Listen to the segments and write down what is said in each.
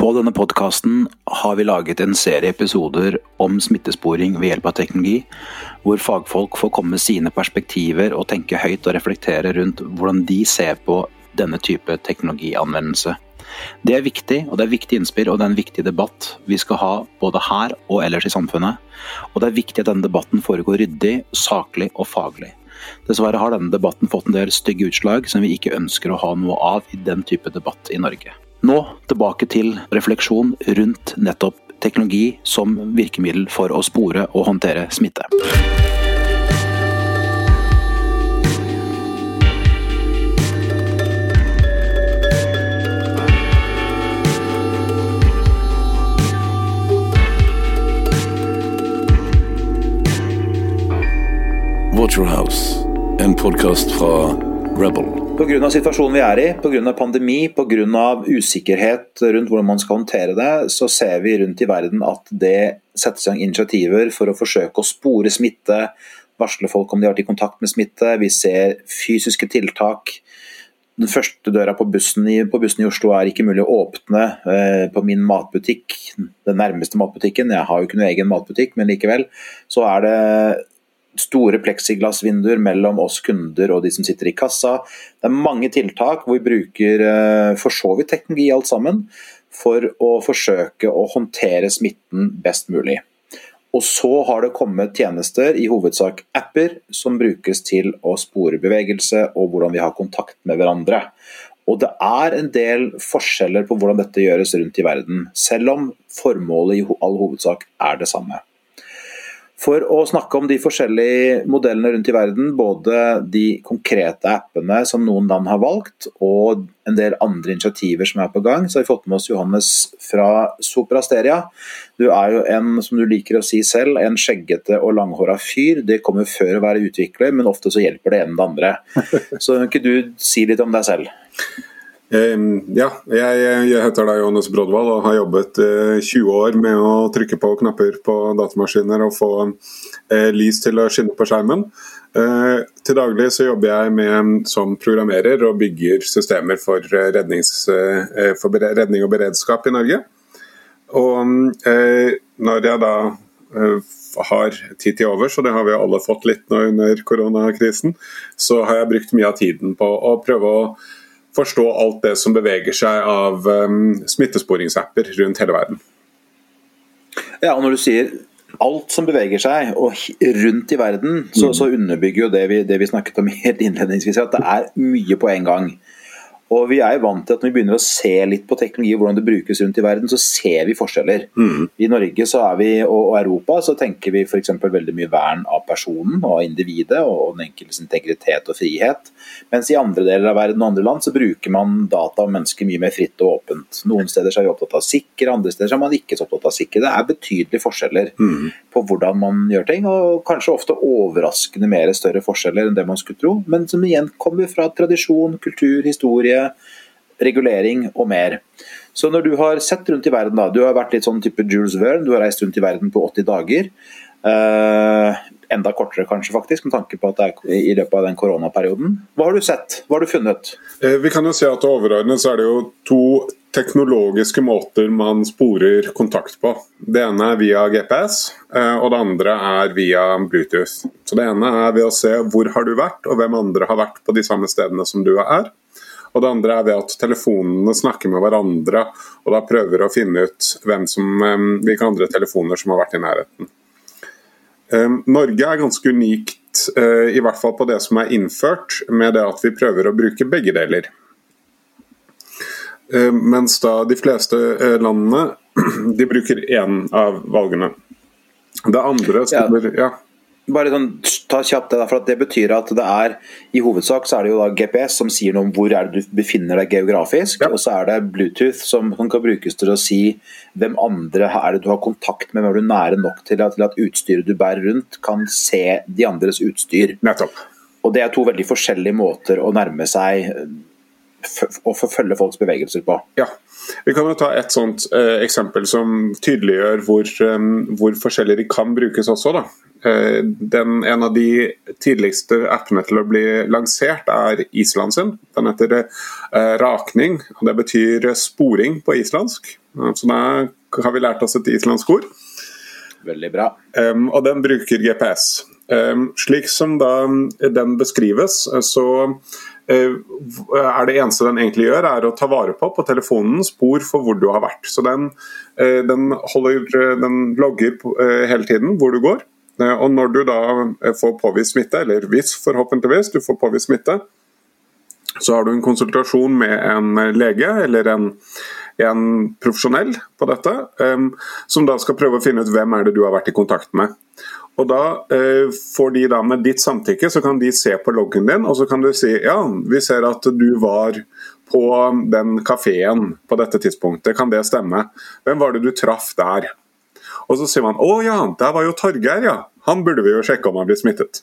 På denne podkasten har vi laget en serie episoder om smittesporing ved hjelp av teknologi, hvor fagfolk får komme med sine perspektiver og tenke høyt og reflektere rundt hvordan de ser på denne type teknologianvendelse. Det er viktig, og det er viktig innspill og det er en viktig debatt vi skal ha både her og ellers i samfunnet. Og det er viktig at denne debatten foregår ryddig, saklig og faglig. Dessverre har denne debatten fått en del stygge utslag som vi ikke ønsker å ha noe av i den type debatt i Norge. Nå tilbake til refleksjon rundt nettopp teknologi som virkemiddel for å spore og håndtere smitte. Waterhouse, en podkast fra Rebel. Pga. situasjonen vi er i, pga. pandemi, pga. usikkerhet rundt hvordan man skal håndtere det, så ser vi rundt i verden at det settes i gang initiativer for å forsøke å spore smitte, varsle folk om de har vært i kontakt med smitte. Vi ser fysiske tiltak. Den første døra på bussen, i, på bussen i Oslo er ikke mulig å åpne eh, på min matbutikk, den nærmeste matbutikken. Jeg har jo ikke noen egen matbutikk, men likevel. Så er det store pleksiglassvinduer mellom oss kunder og de som sitter i kassa. Det er mange tiltak hvor vi bruker eh, for så vidt teknologi alt sammen for å forsøke å håndtere smitten best mulig. Og så har det kommet tjenester, i hovedsak apper, som brukes til å spore bevegelse og hvordan vi har kontakt med hverandre. Og det er en del forskjeller på hvordan dette gjøres rundt i verden, selv om formålet i all hovedsak er det samme for å snakke om de forskjellige modellene rundt i verden. Både de konkrete appene som noen land har valgt, og en del andre initiativer som er på gang. Så har vi fått med oss Johannes fra Soprasteria. Du er jo en, som du liker å si selv, en skjeggete og langhåra fyr. Det kommer før å være utvikler, men ofte så hjelper det ene det andre. Så kan ikke du si litt om deg selv? Ja, jeg, jeg heter da Johannes Brodvall og har jobbet 20 eh, år med å trykke på knapper på datamaskiner og få eh, lys til å skinne på skjermen. Eh, til daglig så jobber jeg med, som programmerer og bygger systemer for, for redning og beredskap i Norge. Og når jeg da har tid til overs, og det har vi alle fått litt nå under koronakrisen, så har jeg brukt mye av tiden på å prøve å forstå alt det som beveger seg av um, smittesporingsapper rundt hele verden. Ja, og når du sier alt som beveger seg og rundt i verden, så, mm. så underbygger jo det vi, det vi, snakket om helt innledningsvis, at det er mye på en gang. Og vi er jo vant til at Når vi begynner å se litt på teknologi og hvordan det brukes rundt i verden, så ser vi forskjeller. Mm. I Norge så er vi, og Europa så tenker vi f.eks. veldig mye vern av personen og av individet og den enkeltes integritet og frihet. Mens i andre deler av verden og andre land så bruker man data om mennesker mye mer fritt og åpent. Noen steder så er vi opptatt av sikker, andre steder så er man ikke så opptatt av sikker. Det er betydelige forskjeller mm. på hvordan man gjør ting, og kanskje ofte overraskende mer større forskjeller enn det man skulle tro, men som igjen kommer fra tradisjon, kultur, historie regulering og mer. Så når du har sett rundt i verden, da, du har vært litt sånn type Jules Verne, du har reist rundt i verden på 80 dager. Uh, enda kortere kanskje, faktisk, med tanke på at det er i løpet av den koronaperioden. Hva har du sett? Hva har du funnet? Uh, vi kan jo se at overordnet så er det jo to teknologiske måter man sporer kontakt på. Det ene er via GPS, uh, og det andre er via Bluetooth. Så Det ene er ved å se hvor har du vært, og hvem andre har vært på de samme stedene som du er. Og det andre er ved at telefonene snakker med hverandre, og da prøver å finne ut hvem som, hvilke andre telefoner som har vært i nærheten. Norge er ganske unikt, eh, i hvert fall på det som er innført, med det at vi prøver å bruke begge deler. Mens da de fleste eh, landene de bruker én av valgene. Det andre stemmer, ja. ja bare sånn, ta kjapt det, for det betyr at det er i hovedsak så er det jo da GPS som sier noe om hvor er det du befinner deg geografisk. Ja. Og så er det Bluetooth som, som, kan brukes til å si hvem andre er det du har kontakt med. Er du nære nok til at, til at, utstyret du bærer rundt kan se de andres utstyr. Nettopp. Og det er to veldig forskjellige måter å nærme seg og forfølge folks bevegelser på. Ja, Vi kan jo ta et sånt eh, eksempel som tydeliggjør hvor, um, hvor forskjellig de kan brukes også. da. Eh, den, en av de tidligste appene til å bli lansert er Island sin. Den heter eh, Rakning. og Det betyr sporing på islandsk. Så da har vi lært oss et islandsk ord. Veldig bra. Um, og den bruker GPS. Um, slik som da den beskrives, så er det eneste den egentlig gjør, er å ta vare på på telefonen spor for hvor du har vært. Så den, den, holder, den logger hele tiden hvor du går. Eh, og når du da eh, får påvist smitte, eller hvis forhåpentligvis du får påvist smitte, så har du en konsultasjon med en lege eller en, en profesjonell på dette, um, som da skal prøve å finne ut hvem er det du har vært i kontakt med. Og da uh, får de da Med ditt samtykke så kan de se på loggen din, og så kan du si ja, vi ser at du var på den kafeen på dette tidspunktet, kan det stemme? Hvem var det du traff der? Og så sier man å ja, der var jo Torgeir, ja. Han burde vi jo sjekke om han blir smittet.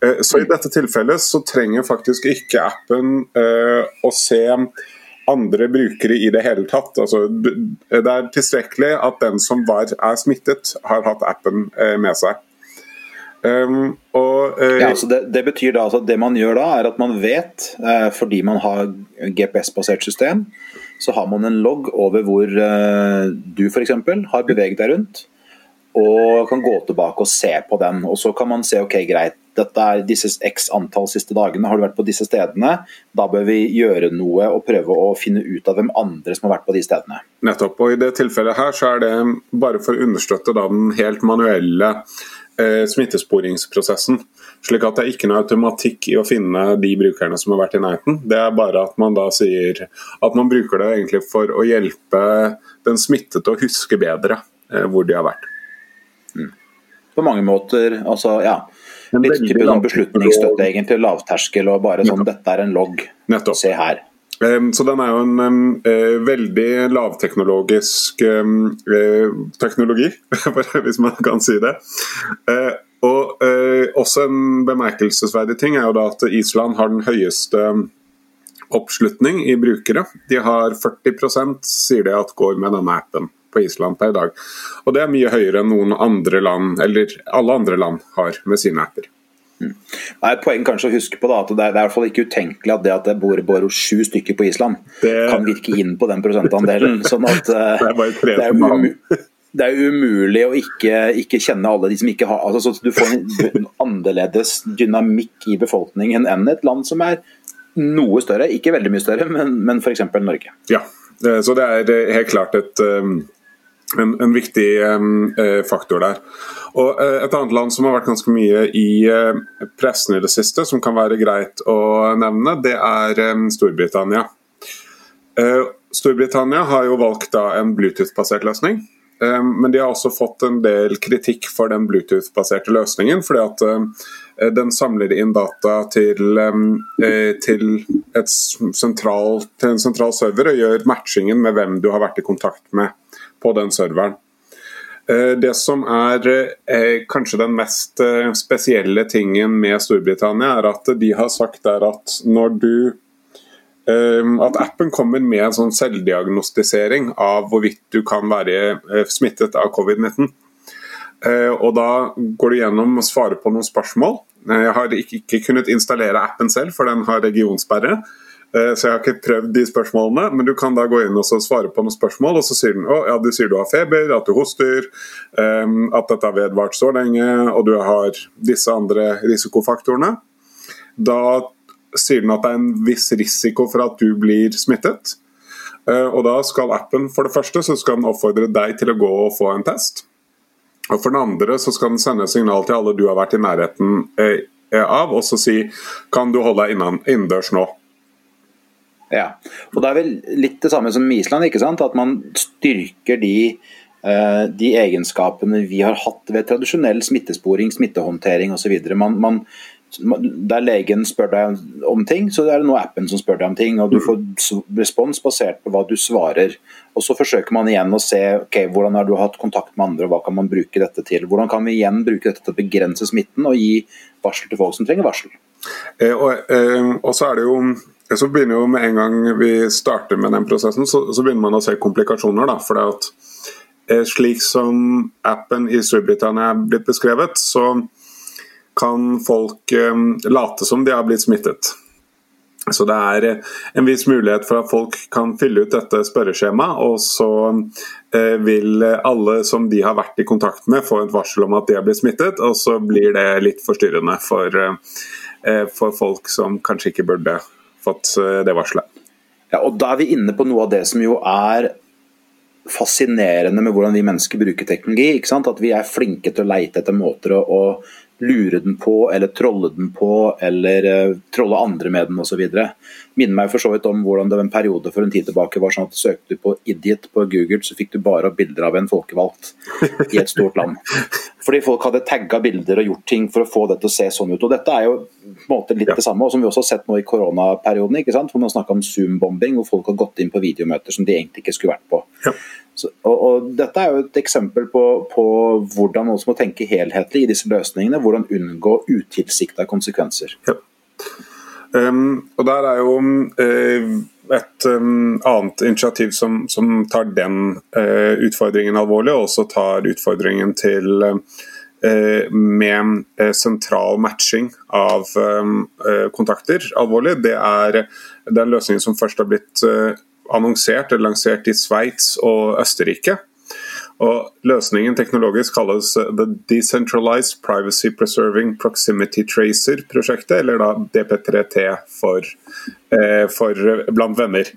Eh, så i dette tilfellet så trenger faktisk ikke appen uh, å se andre brukere i det hele tatt. Altså, det er tilstrekkelig at den som var, er smittet, har hatt appen uh, med seg. Um, og, uh, ja, det, det, betyr da altså det man gjør da, er at man vet, fordi man har GPS-basert system, så har man en logg over hvor uh, du f.eks. har beveget deg rundt. Og kan gå tilbake og se på den. Og så kan man se ok, greit, dette er disse x antall siste dagene, har du vært på disse stedene? Da bør vi gjøre noe og prøve å finne ut av hvem andre som har vært på de stedene. Nettopp. Og i det tilfellet her så er det bare for å understøtte den helt manuelle eh, smittesporingsprosessen. Slik at det er ikke noe automatikk i å finne de brukerne som har vært i nærheten. Det er bare at man da sier at man bruker det egentlig for å hjelpe den smittede å huske bedre eh, hvor de har vært. Mm. På mange måter, altså ja. Litt type sånn beslutningsstøtte, egentlig. Lavterskel og bare sånn Dette er en logg. Nettopp. Se her. Så den er jo en en veldig lavteknologisk um, teknologi, hvis man kan si det. Uh, og eh, Også en bemerkelsesverdig ting er jo da at Island har den høyeste oppslutning i brukere. De har 40% sier det at går med denne appen på Island per dag. Og Det er mye høyere enn noen andre land, eller alle andre land har med sine apper. Mm. Det er et poeng kanskje å huske på da, at det er, det er i hvert fall ikke utenkelig at det at det bor bare sju stykker på Island, det... kan virke inn på den prosentandelen. sånn at uh, det er bare tre som det er umulig å ikke, ikke, kjenne alle de som ikke har altså, Du får en annerledes dynamikk i befolkningen enn et land som er noe større, ikke veldig mye større, men, men f.eks. Norge. Ja, så det er helt klart et, um, en, en, viktig um, eh, faktor der. Og eh, Et annet land som har vært ganske mye i eh, pressen i det siste, som kan være greit å nevne, det er um, Storbritannia. Storbritannia har jo valgt en Bluetooth-basert løsning. Ehm, men de har også fått en del kritikk for den Bluetooth-baserte løsningen. fordi at eh, den samler inn data til, ehm, eh, til, sentral, til, en sentral server og gjør matchingen med hvem du har vært i kontakt med på den serveren. Eh, det som er kanskje den mest spesielle tingen med Storbritannia, er at de har sagt at når du at appen kommer med en sånn selvdiagnostisering av hvorvidt du kan være eh, smittet av covid-19. Eh, og Da går du gjennom og svarer på noen spørsmål. Eh, jeg har ikke kunnet installere appen selv, for den har regionsperre. Så jeg har ikke prøvd de spørsmålene, men du kan da gå inn og svare på noen spørsmål. Og så sier den at ja, du sier du har feber, at du hoster, ehm, at dette har vedvart så lenge, og du har disse andre risikofaktorene. Da sier den at det er en viss risiko for at du blir smittet. Eh, og Da skal appen for det første så skal den oppfordre deg til å gå og få en test. Og For det andre så skal den sende signal til alle du har vært i nærheten eh, av, og så si kan du holde deg innendørs nå. Ja, og Det er vel litt det samme som i Island, ikke sant? at man styrker de, eh, de egenskapene vi har hatt ved tradisjonell smittesporing, smittehåndtering osv. Man, man der legen spør deg om ting, så er det nå appen som spør deg om ting. og Du får respons basert på hva du svarer. Og Så forsøker man igjen å se ok, hvordan har du hatt kontakt med andre, og hva kan man bruke dette til. Hvordan kan vi igjen bruke dette til å begrense smitten og gi varsel til folk som trenger varsel. Eh, og, eh, og, så er det jo så begynner jo Med en gang vi starter med den prosessen, så, så begynner man å se komplikasjoner. da, for det at eh, slik som appen i Storbritannia er blitt beskrevet, så kan folk eh, late som de har blitt smittet. Så det er eh, en viss mulighet for at folk kan fylle ut dette spørreskjemaet, og så eh, vil alle som de har vært i kontakt med få et varsel om at de har blitt smittet, og så blir det litt forstyrrende for, for folk som kanskje ikke burde fått det varselet. Ja, og Da er vi inne på noe av det som jo er fascinerende med hvordan vi mennesker bruker teknologi. At vi er flinke til å leite etter måter å, å lure den på, eller trolle den på, eller uh, trolle andre med den osv. Minner meg for så vidt om hvordan det var en periode for en tid tilbake var sånn at søkte du på 'idiot' på Google, så fikk du bare bilder av en folkevalgt i et stort land. Fordi folk hadde tagga bilder og gjort ting for å få det til å se sånn ut. og Dette er jo på en måte litt det samme, og som vi også har sett nå i koronaperioden, ikke sant? hvor man snakka om Zoom-bombing, hvor folk har gått inn på videomøter som de egentlig ikke skulle vært på. Ja. Så, og, og, Dette er jo et eksempel på, på hvordan man må tenke helhetlig i disse løsningene. Hvordan unngå utilsikta konsekvenser. Ja. Um, og Der er jo uh, et um, annet initiativ som, som tar den uh, utfordringen alvorlig, og også tar utfordringen til uh, med sentral matching av um, kontakter alvorlig. Det er den løsningen som først har blitt annonsert eller lansert i Sveits og Østerrike. Og Løsningen teknologisk kalles The Decentralized Privacy Preserving Proximity Tracer-prosjektet, eller da DP3T for, eh, for blant venner.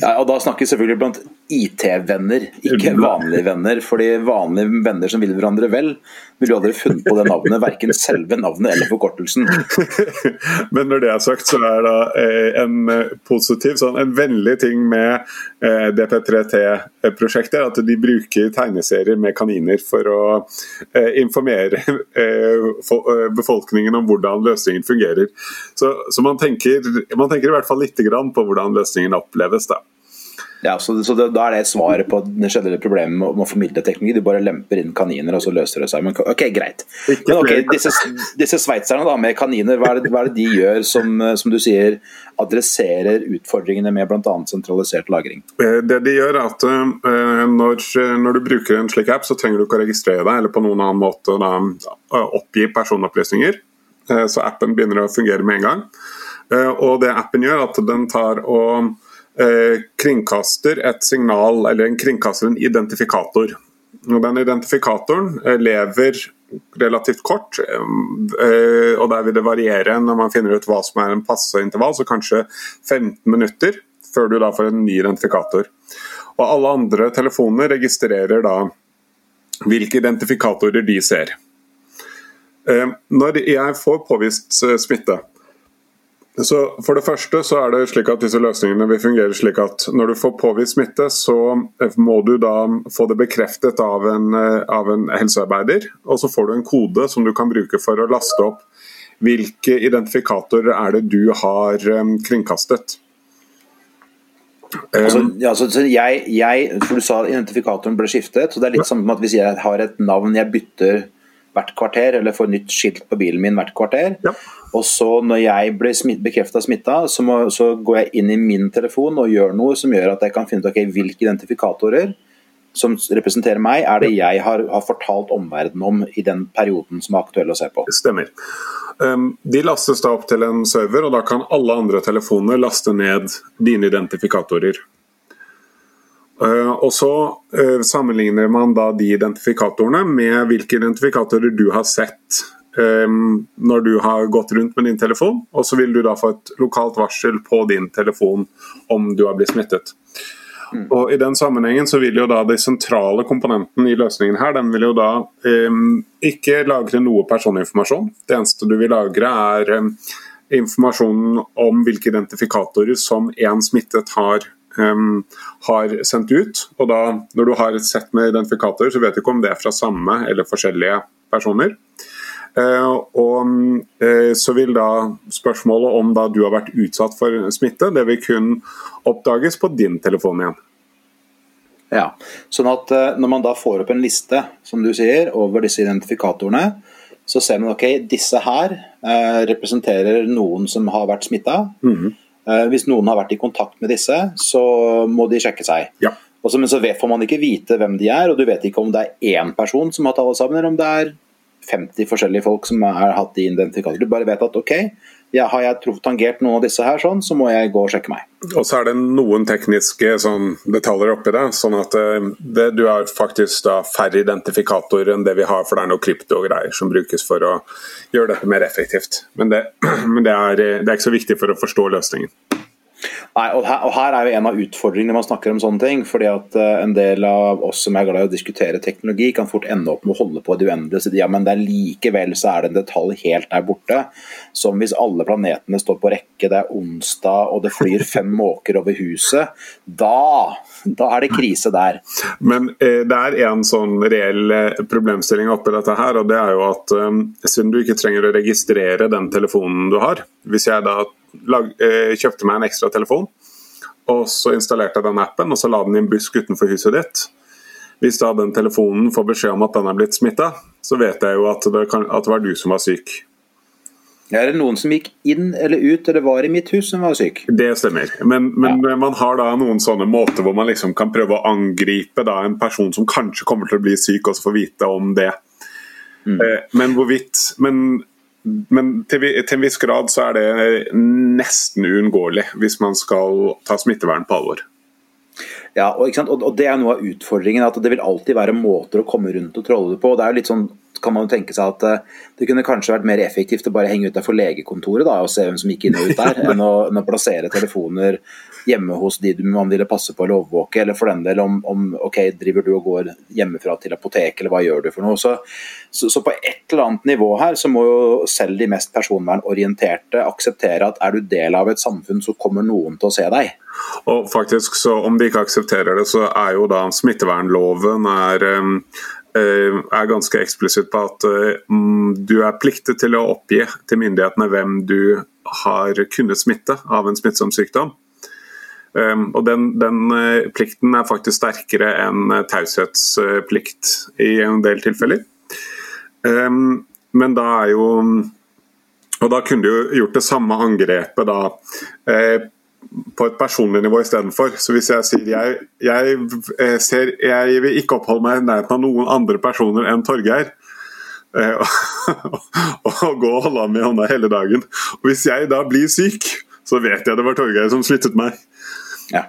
Ja, og Da snakker vi selvfølgelig blant IT-venner, ikke vanlige venner. fordi vanlige venner som vil hverandre vel, ville jo aldri funnet på det navnet. Verken selve navnet eller forkortelsen. Men når det er sagt, så er det eh, en eh, positiv, sånn, en vennlig ting med eh, DP3T-prosjektet at de bruker tegneserier med kaniner for å informere befolkningen om hvordan løsningen fungerer. Så, så man, tenker, man, tenker, i hvert fall litt på hvordan løsningen oppleves. da. Ja, så, så det, Da er det svaret på det generelle problemet med, med å formidle teknologi. Du bare lemper inn kaniner, og så løser det seg. Men ok, greit. Men ok, Disse, disse sveitserne da, med kaniner, hva er, det, hva er det de gjør som, som, du sier adresserer utfordringene med bl.a. sentralisert lagring? Eh, det de gjør er at uh, når, når, du bruker en slik app, så trenger du ikke å registrere deg eller på noen annen måte da, oppgi personopplysninger. Så appen begynner å fungere med en gang. Og det appen gjør, at den tar og Eh, kringkaster et signal, eller en kringkaster en identifikator. Og den identifikatoren eh, lever relativt kort, eh, og der vil det variere når man finner ut hva som er en passe intervall, så kanskje 15 minutter før du da får en ny identifikator. Og alle andre telefoner registrerer da hvilke identifikatorer de ser. Når jeg får påvist smitte, så For det første så er det slik at disse løsningene vil fungere slik at når du får påvist smitte, så må du da få det bekreftet av en, eh, av en helsearbeider. Og så får du en kode som du kan bruke for å laste opp hvilke identifikatorer er det du har um, kringkastet. Altså, ja, så jeg, jeg, for Du sa identifikatoren ble skiftet. så det er litt ja. som at Hvis jeg har et navn jeg bytter hvert kvarter, eller får nytt skilt på bilen min hvert kvarter. Ja. Og så når jeg blir smitt, bekrefta smitta, så, må, så, går jeg inn i min telefon og gjør noe som gjør at jeg kan finne ut okay, hvilke identifikatorer som representerer meg, er det jeg har, har fortalt omverdenen om i den perioden som er aktuell å se på. Stemmer. Um, de lastes da opp til en server, og da kan alle andre telefoner laste ned dine identifikatorer. Eh, og så eh, sammenligner man da de identifikatorene med hvilke identifikatorer du har sett eh, når du har gått rundt med din telefon, og så vil du da få et lokalt varsel på din telefon om du har blitt smittet. Mm. Og I den sammenhengen så vil jo da de sentrale komponentene i løsningen her, den vil jo da um, ikke lagre noe personinformasjon. Det eneste du vil lagre er um, informasjonen om hvilke identifikatorer som en smittet har um, har sendt ut. Og da, når du har et sett med identifikatorer, så vet du ikke om det er fra samme eller forskjellige personer. Uh, og uh, så vil da spørsmålet om da du har vært utsatt for smitte, det vil kun oppdages på din telefon igjen. Ja, sånn at uh, Når man da får opp en liste som du sier, over disse identifikatorene, så ser man ok, disse her representerer noen som har vært smitta. Mm -hmm. Eh, hvis noen har vært i kontakt med disse, så må de sjekke seg. Ja. Og så, men så får man ikke vite hvem de er, og du vet ikke om det er én person som har talt sammen, eller om det er 50 forskjellige folk som har hatt de identifikatorer. Du bare vet at OK, ja, har jeg tangert noen av disse her, sånn, så må jeg gå og sjekke meg. Og så er det noen tekniske sånn, detaljer oppi det. sånn at eh, det, Du har faktisk da færre identifikatorer enn det vi har, for det er noe krypto-greier som brukes for å gjøre dette mer effektivt. Men det, men det, er, det er ikke så viktig for å forstå løsningen. Nei, og her, og her, er jo en av utfordringene man snakker om sånne ting. fordi at uh, En del av oss som er glad i å diskutere teknologi, kan fort ende opp med å holde på i det uendelige. Så ja, men det er likevel så er det en detalj helt der borte. Som hvis alle planetene står på rekke, det er onsdag og det flyr fem måker over huset. Da, da er det krise der. Men eh, det er en sånn reell eh, problemstilling oppi dette her. og det er jo at um, Siden du ikke trenger å registrere den telefonen du har. Hvis jeg da lag, eh, kjøpte meg en ekstra telefon. Og så installerte jeg den appen og så la den i en busk utenfor huset ditt. Hvis da den telefonen får beskjed om at den er blitt smitta, så vet jeg jo at det, kan, at det var du som var syk. Er det noen som gikk inn eller ut eller var i mitt hus som var syk? Det stemmer. Men, men ja. man har da noen sånne måter hvor man liksom kan prøve å angripe da en person som kanskje kommer til å bli syk, og så få vite om det. Mm. Eh, men hvorvidt Men men til, til, en viss grad så er det nesten uunngåelig hvis man skal ta smittevern på alvor. Ja, og, og, Det er noe av utfordringen. at Det vil alltid være måter å komme rundt og trolle det på. Det er jo litt sånn kan man jo tenke seg at eh, det kunne kanskje vært mer effektivt å bare henge ut der for legekontoret da, og se hvem som gikk inn og ut der, enn å, enn å plassere telefoner hjemme hos de man ville passe på eller overvåke. Eller for den del om, om ok, driver du og går hjemmefra til apotek, eller hva gjør du for noe. Så, så, så, på et eller annet nivå her så må jo selv de mest personvernorienterte akseptere at er du del av et samfunn, så kommer noen til å se deg. Og faktisk, så Om de ikke aksepterer det, så er jo da smittevernloven er Eh, er ganske eksplisitt på at eh, du er pliktet til å oppgi til myndighetene hvem du har kunnet smitte av en smittsom sykdom. Og den, den, eh, plikten er faktisk sterkere enn taushetsplikt i en del tilfeller. Men da er jo Og da kunne du jo gjort det samme angrepet da eh, på et personlig nivå istedenfor. Så hvis jeg sier jeg, jeg, eh, ser, jeg vil ikke oppholde meg i nærheten av noen andre personer enn Torgeir, eh, og gå og holde ham i hånda hele dagen. Og Hvis jeg da blir syk, så vet jeg det var Torgeir som smittet meg. Ja.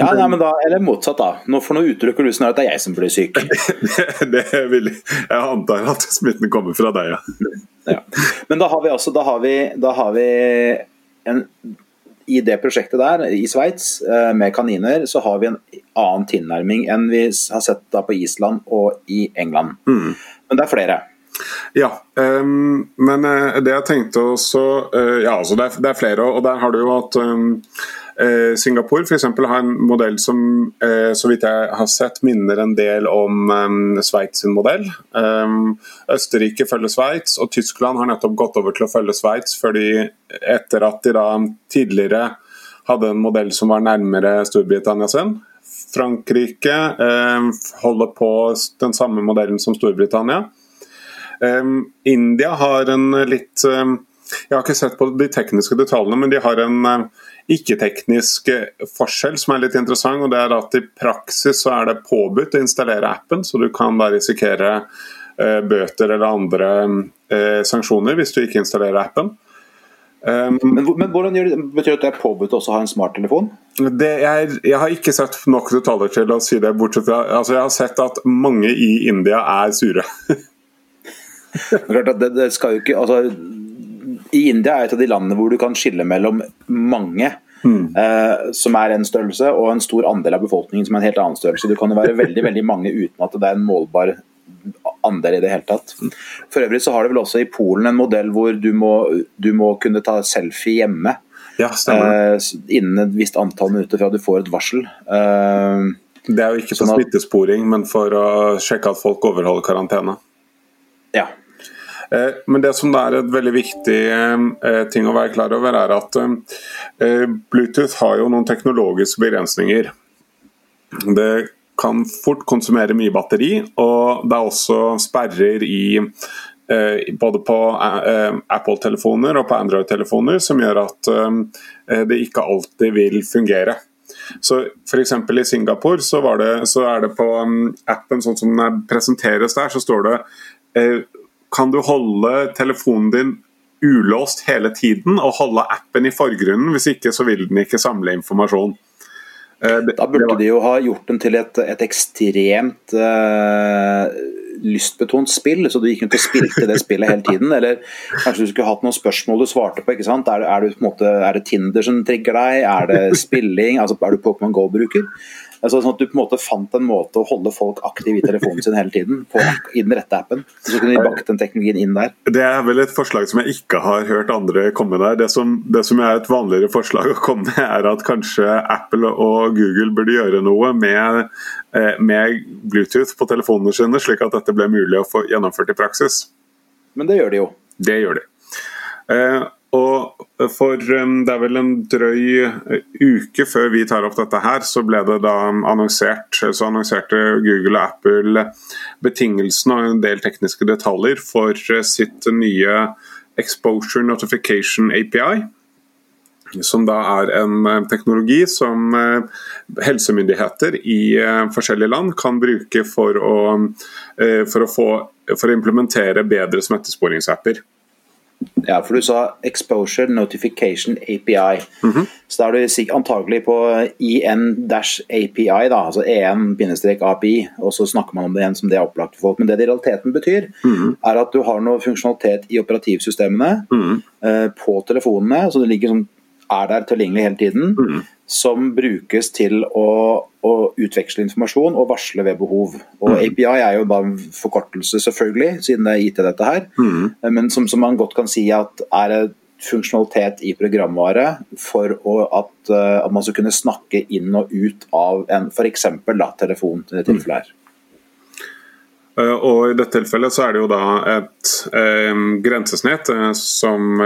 Ja, nei, men da, Eller motsatt, da. Nå For nå utelukker du snart at det er jeg som blir syk. det, det vil, Jeg antar at smitten kommer fra deg, ja. ja. Men da har vi altså da har vi, da har vi en i det prosjektet der, i Sveits, eh, med kaniner, så har vi en annen tilnærming enn vi har sett da på Island og i England. Mm. Men det er flere. Ja, um, men uh, det jeg tenkte også uh, Ja, altså det er, det er, flere, og der har du jo hatt um, uh, Singapore f.eks. har en modell som så vidt jeg har sett minner en del om um, Sveits sin modell. Um, Østerrike følger Sveits, og Tyskland har nettopp gått over til å følge Sveits etter at de da tidligere hadde en modell som var nærmere Storbritannia sin. Frankrike holder på den samme modellen som Storbritannia. India har en litt Jeg har ikke sett på de tekniske detaljene, men de har en ikke-teknisk forskjell som er litt interessant. og det er at I praksis så er det påbudt å installere appen, så du kan da risikere eh, bøter eller andre eh, sanksjoner hvis du ikke installerer appen. Um, men, men, hvordan gjør det, Betyr det at det er påbudt også å ha en smarttelefon? Jeg, jeg har ikke sett nok detaljer til å si det. bortsett fra, altså Jeg har sett at mange i India er sure. det, det skal jo ikke, altså, I India er et av de landene hvor du kan skille mellom mange. Mm. Eh, som er en størrelse, og en stor andel av befolkningen som er en helt annen størrelse. Du kan jo være veldig veldig mange uten at det er en målbar andel i det hele tatt. For øvrig så har det vel også i Polen en modell hvor du må, du må kunne ta selfie hjemme. Ja, eh, innen et visst antall minutter fra du får et varsel. Eh, det er jo ikke for sånn smittesporing, men for å sjekke at folk overholder karantene. Ja, men det som er et veldig viktig eh, ting å være klar over, er at eh, Bluetooth har jo noen teknologiske begrensninger. Det kan fort konsumere mye batteri, og det er også sperrer i både på Apple-telefoner og på Android-telefoner som gjør at det ikke alltid vil fungere. Så F.eks. i Singapore så, det, så, er det på um, appen sånn som den presenteres der, så står det eh, Kan du holde telefonen din ulåst hele tiden og holde appen i forgrunnen? Hvis ikke så vil den ikke samle informasjon. Eh, da burde de jo ha gjort den til et, et ekstremt uh, lystbetont spill, så du gikk rundt og spilte det spillet hele tiden. Eller kanskje du skulle hatt noen spørsmål du svarte på. ikke sant? Er, er, du, måte, er det Tinder som trigger deg? Er det spilling? altså Er du Pokémon GO-bruker? Altså, sånn at du på en måte fant en måte å holde folk aktive i telefonen sin hele tiden, på, i den rette appen. Så kunne de bakt den teknologien inn der. Det er vel et forslag som jeg ikke har hørt andre komme der. Det som, det som er et vanligere forslag å komme med, er at kanskje Apple og Google burde gjøre noe med, eh, med Bluetooth på telefonene sine, slik at dette ble mulig å få gjennomført i praksis. Men det gjør de jo. Det gjør de. Eh, og for um, det er vel en drøy uh, uke før vi tar opp dette her, så ble det da annonsert så annonserte Google og Apple betingelsene og en del tekniske detaljer for uh, sitt nye Exposure Notification API. Som da er en teknologi som helsemyndigheter i forskjellige land kan bruke for å, for å, få, for å implementere bedre smittesporingsappper. Ja, for du sa Exposure Notification API. Mm -hmm. Så da er du antagelig på IN-API, da, altså EN-API, og så snakker man om det igjen som det er opplagt for folk. Men det det i realiteten betyr, mm -hmm. er at du har noe funksjonalitet i operativsystemene mm -hmm. eh, på telefonene, så det ligger som er der tilgjengelig hele tiden, mm. som brukes til å, å, utveksle informasjon og varsle ved behov. Og mm. API er jo bare en forkortelse, selvfølgelig, siden det er IT dette her, mm. men som, som, man godt kan si at er et funksjonalitet i programvare for å, at, uh, at, man skal kunne snakke inn og ut av en f.eks. telefon. i det tilfellet her. Uh, og I dette tilfellet så er det jo da et uh, grensesnitt uh, som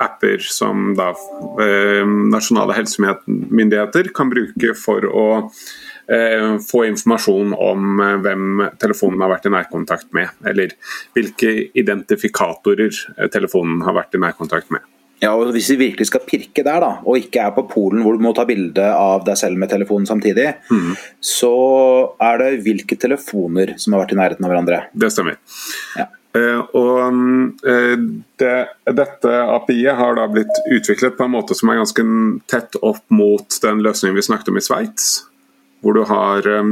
apper som da, eh, nasjonale helsemyndigheter kan bruke for å eh, få informasjon om eh, hvem telefonen har vært i nærkontakt med, eller hvilke identifikatorer eh, telefonen har vært i nærkontakt med. Ja, og Hvis vi virkelig skal pirke der, da, og ikke er på Polen hvor du må ta bilde av deg selv med telefonen samtidig, mm. så er det hvilke telefoner som har vært i nærheten av hverandre. Det stemmer. Ja. Uh, og uh, det, Dette API-et har da blitt utviklet på en måte som er ganske tett opp mot den løsningen vi snakket om i Sveits. Hvor du har uh,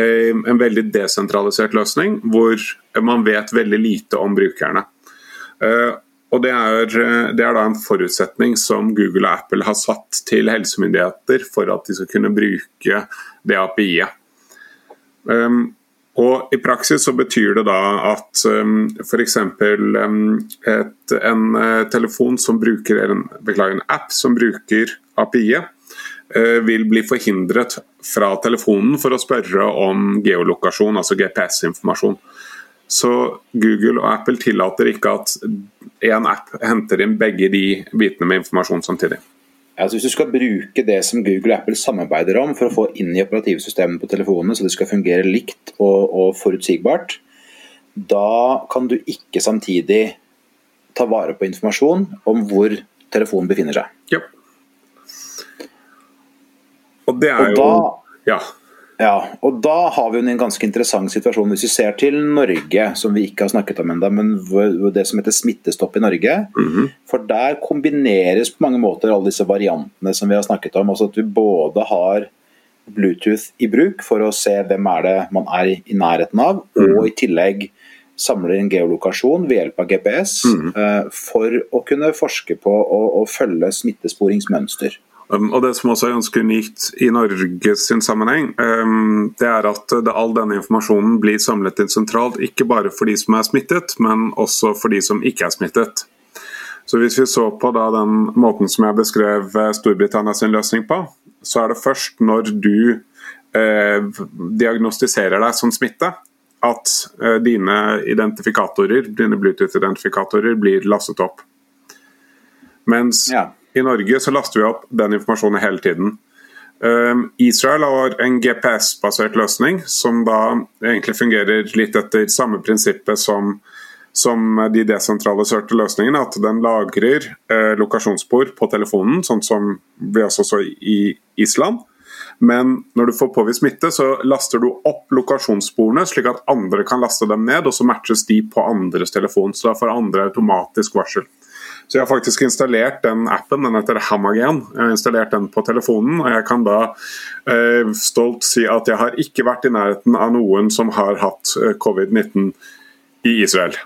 en veldig desentralisert løsning hvor man vet veldig lite om brukerne. og det er, det er, da en forutsetning som Google og Apple har satt til helsemyndigheter for at de skal kunne bruke det API-et. Og I praksis så betyr det da at um, f.eks. Um, en uh, telefon som bruker en, beklager, en app som bruker API-et, uh, vil bli forhindret fra telefonen for å spørre om geolokasjon, altså GPS-informasjon. Så Google og Apple tillater ikke at én app henter inn begge de bitene med informasjon samtidig. Altså hvis du skal bruke det som Google og Apple samarbeider om for å få inn i operativsystemet på telefonene, så det skal fungere likt og, og, forutsigbart, da kan du ikke samtidig ta vare på informasjon om hvor telefonen befinner seg. Ja. Og det er og jo da, ja. Ja, og da har vi en ganske interessant situasjon hvis vi ser til Norge, som vi ikke har snakket om ennå, men det som heter smittestopp i Norge. Mm -hmm. For der kombineres på mange måter alle disse variantene som vi har snakket om. Altså at vi både har Bluetooth i bruk for å se hvem er det man er i nærheten av, mm. og i tillegg samler en geolokasjon ved hjelp av GPS mm. for å kunne forske på og, følge smittesporingsmønster. Um, og Det som også er ganske unikt i Norge sin sammenheng, um, det er at all denne informasjonen blir samlet inn sentralt, ikke bare for de som er smittet, men også for de som ikke er smittet. Så Hvis vi så på den måten som jeg beskrev eh, Storbritannia sin løsning på, så er det først når du eh, diagnostiserer deg som smitte, at eh, dine identifikatorer, dine Bluetooth-identifikatorer blir lastet opp. Mens ja. I Norge så laster vi opp den informasjonen hele tiden. Um, Israel har en GPS-basert løsning som da egentlig fungerer litt etter samme prinsippet som, som de desentraliserte løsningene, at den lagrer eh, lokasjonsspor på telefonen, sånn som vi også så i Island. Men når du får påvist smitte, så laster du opp lokasjonssporene, slik at andre kan laste dem ned, og så matches de på andres telefon. Så da får andre automatisk varsel. Så jeg har faktisk installert den appen, den heter Hamagen. Jeg har installert den på telefonen, og jeg kan da eh, stolt si at jeg har ikke vært i nærheten av noen som har hatt eh, covid-19 i Israel.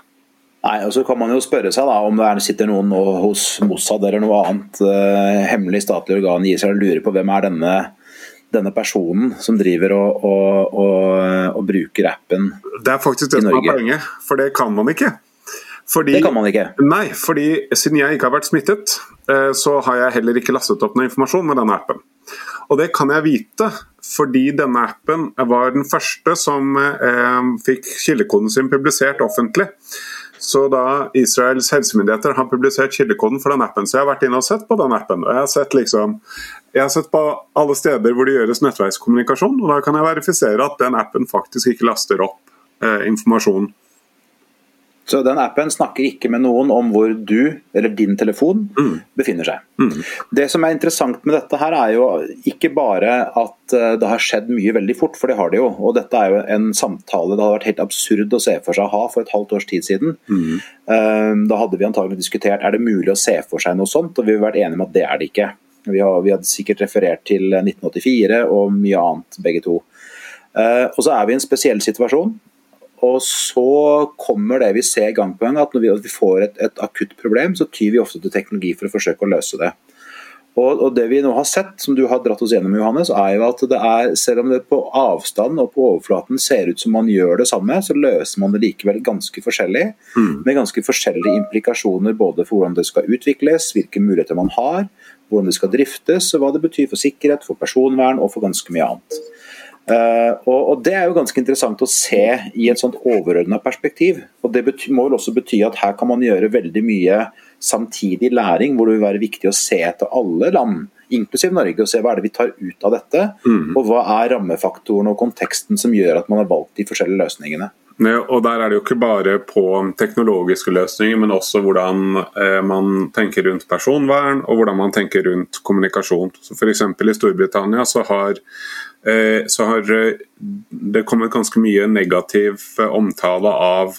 Nei, og så kan man jo spørre seg da om det er, sitter noen hos Mossad eller noe annet eh, hemmelig statlig organ i Israel og lurer på hvem er denne denne personen som driver og, og, og, og bruker appen i Norge. Det er faktisk det som er poenget, for det kan man ikke. Fordi, det kan man ikke. Nei, fordi siden jeg ikke har vært smittet, eh, så har jeg heller ikke lastet opp noe informasjon med denne appen. Og det kan jeg vite fordi denne appen var den første som eh, fikk kildekoden sin publisert offentlig. Så da Israels helsemyndigheter har publisert kildekoden for den appen, så jeg har vært inne og sett på den appen. og Jeg har sett, liksom, jeg har sett på alle steder hvor det gjøres nettverkskommunikasjon, og da kan jeg verifisere at den appen faktisk ikke laster opp eh, informasjon så den appen snakker ikke med noen om hvor du, eller din telefon, mm. befinner seg. Mm. Det som er interessant med dette her, er jo ikke bare at eh, det har skjedd mye veldig fort, for det har det jo. Og dette er jo en samtale det hadde vært helt absurd å se for seg å ha for et halvt års tid siden. Mm. Eh, da hadde vi antagelig diskutert er det mulig å se for seg noe sånt, og vi har vært enige om at det er det ikke. Vi, har, vi hadde sikkert referert til 1984 og mye annet, begge to. Og så er vi i en spesiell situasjon og så kommer det vi ser gang på gang, at når vi, får et, et, akutt problem, så tyr vi ofte til teknologi for å forsøke å løse det. Og, og, Det vi nå har sett, som du har dratt oss gjennom, Johannes, er jo at det er, selv om det på avstand og på overflaten ser ut som man gjør det samme, så løser man det likevel ganske forskjellig. Mm. Med ganske forskjellige implikasjoner både for hvordan det skal utvikles, hvilke muligheter man har, hvordan det skal driftes, og hva det betyr for sikkerhet, for personvern og for ganske mye annet. Uh, og, og, Det er jo ganske interessant å se i et sånt overordna perspektiv. og Det bety, må vel også bety at her kan man gjøre veldig mye samtidig læring, hvor det vil være viktig å se etter alle land, inklusiv Norge, og se hva er det vi tar ut av dette. Mm. Og hva er rammefaktoren og konteksten som gjør at man har valgt de forskjellige løsningene. Og Der er det jo ikke bare på teknologiske løsninger, men også hvordan eh, man tenker rundt personvern og hvordan man tenker rundt kommunikasjon. Så F.eks. i Storbritannia så har Eh, så har eh, det kommet ganske mye negativ eh, omtale av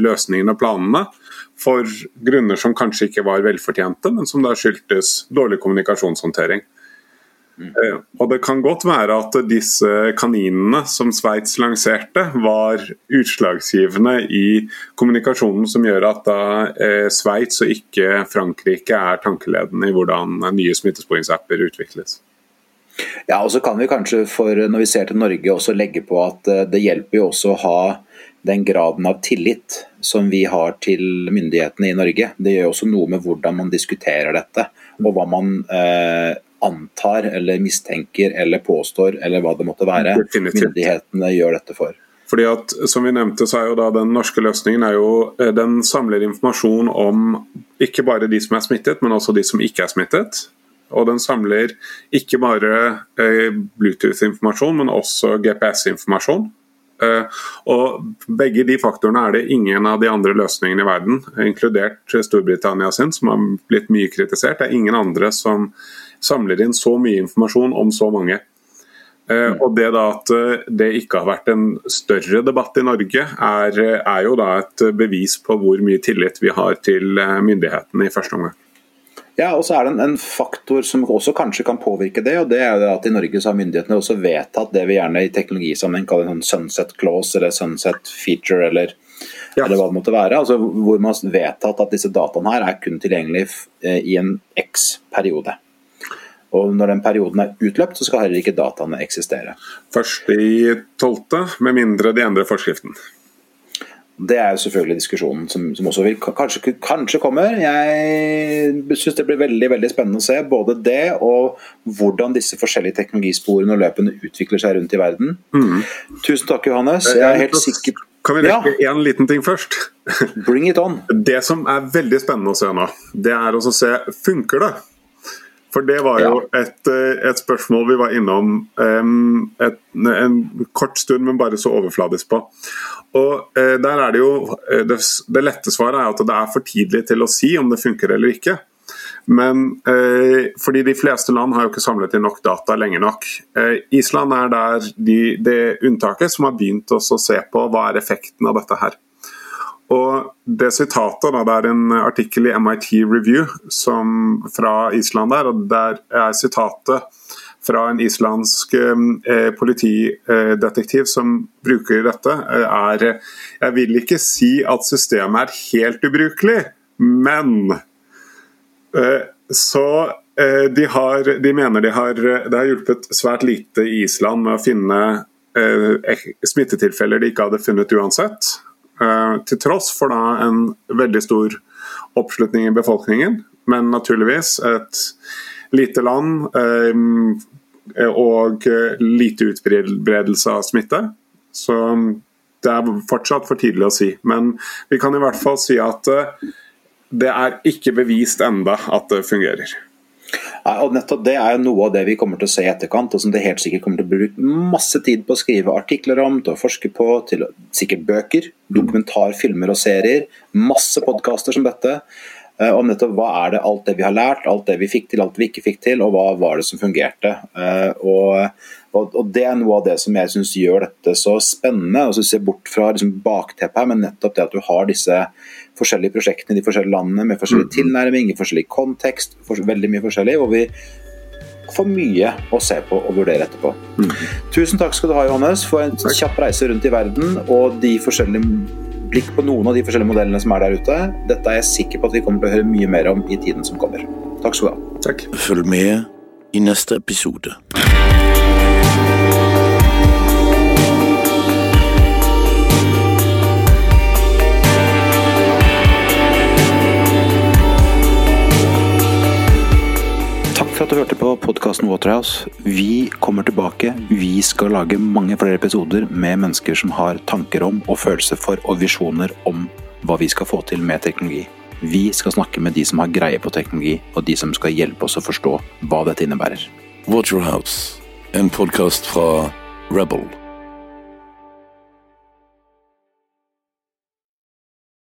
løsningene og planene. For grunner som kanskje ikke var velfortjente, men som da skyldtes dårlig kommunikasjonshåndtering. Mm. Og Det kan godt være at disse kaninene som Sveits lanserte, var utslagsgivende i kommunikasjonen som gjør at da Sveits og ikke Frankrike er tankeledende i hvordan nye smittesporingsapper utvikles. Ja, og så kan vi kanskje for, når vi ser til Norge også legge på at eh, det hjelper jo også å ha den graden av tillit som vi har til myndighetene i Norge. Det gjør også noe med hvordan man diskuterer dette, og hva man eh, antar eller mistenker eller påstår, eller hva det måtte være. Definitivt. Myndighetene gjør dette for. Fordi at, som vi nevnte, så er jo da Den norske løsningen er jo, eh, den samler informasjon om ikke bare de som er smittet, men også de som ikke er smittet. Og den samler ikke bare eh, Bluetooth-informasjon, men også GPS-informasjon. Eh, og Begge de faktorene er det ingen av de andre løsningene i verden, inkludert Storbritannia sin, som har blitt mye kritisert. Det er ingen andre som samler inn så mye informasjon om så mange. Mm. og det da At det ikke har vært en større debatt i Norge, er, er jo da et bevis på hvor mye tillit vi har til myndighetene i første omgang. Ja, og så er det en, en, faktor som også kanskje kan påvirke det. og det er at I Norge så har myndighetene også vedtatt det vi gjerne i teknologisammenheng kaller en sånn sunset clause eller sunset feature. eller, ja. eller hva det måtte være, altså Hvor man har vedtatt at disse dataene her er kun tilgjengelige eh, i en x periode. Og Når den perioden er utløpt, så skal heller ikke dataene eksistere. Først i tolvte, med mindre de endrer forskriften. Det er jo selvfølgelig diskusjonen som, som også vil, kanskje, kanskje kommer. Jeg syns det blir veldig veldig spennende å se både det og hvordan disse forskjellige teknologisporene og løpene utvikler seg rundt i verden. Mm. Tusen takk, Johannes. Jeg er helt sikker kan vi rekke ja. en liten ting først? Bring it on. Det som er veldig spennende å se nå, det er å se funker det. For det var jo et, eh, et spørsmål vi var innom um, et, en kort stund, men bare så overfladisk på. Og uh, der er Det jo, det, det, lette svaret er at det er for tidlig til å si om det funker eller ikke. Men uh, fordi de fleste land har jo ikke samlet inn nok data lenge nok. Uh, Island er der de, det unntaket som har begynt å se på hva er effekten av dette her. Og det sitatet, da, det er en artikkel i MIT Review som, fra Island der, og der er sitatet fra en islandsk eh, politidetektiv som bruker dette, eh, er Jeg vil ikke si at systemet er helt ubrukelig, men eh, Så eh, de, har, de, mener de har, det har hjulpet svært lite i Island med å finne eh, smittetilfeller de ikke hadde funnet uansett. Eh, til tross for da en veldig stor oppslutning i befolkningen. Men naturligvis et lite land eh, og lite utbredelse av smitte. Så det er fortsatt for tidlig å si. Men vi kan i hvert fall si at eh, det er ikke bevist enda at det fungerer. Ja, og nettopp Det er jo noe av det vi kommer til å se i etterkant, og som det helt sikkert kommer til å bruke masse tid på å skrive artikler om, til å forske på, til sikkert bøker, dokumentarfilmer og serier. Masse podkaster som dette. Eh, om nettopp hva er det alt det vi har lært, alt det vi fikk til, alt det vi ikke fikk til, og hva var det som fungerte. Eh, og, og, og Det er noe av det som jeg syns gjør dette så spennende. og så ser bort fra liksom bakteppet her, men nettopp det at du har disse forskjellige prosjektene i de forskjellige landene med forskjellig mm. tilnærming, i forskjellig kontekst, for, veldig mye forskjellig. hvor vi får mye å se på og vurdere etterpå. Mm. Tusen takk skal du ha, Johannes, for en kjapp reise rundt i verden og de forskjellige blikk på noen av de forskjellige modellene som er der ute. Dette er jeg sikker på at vi kommer til å høre mye mer om i tiden som kommer. Takk skal du ha. Takk. Følg med i neste episode. For at du hørte på podkasten Waterhouse. Vi kommer tilbake. Vi skal lage mange flere episoder med mennesker som har tanker om og følelser for og visjoner om hva vi skal få til med teknologi. Vi skal snakke med de som har greie på teknologi, og de som skal hjelpe oss å forstå hva dette innebærer. Waterhouse, en podkast fra Rebel.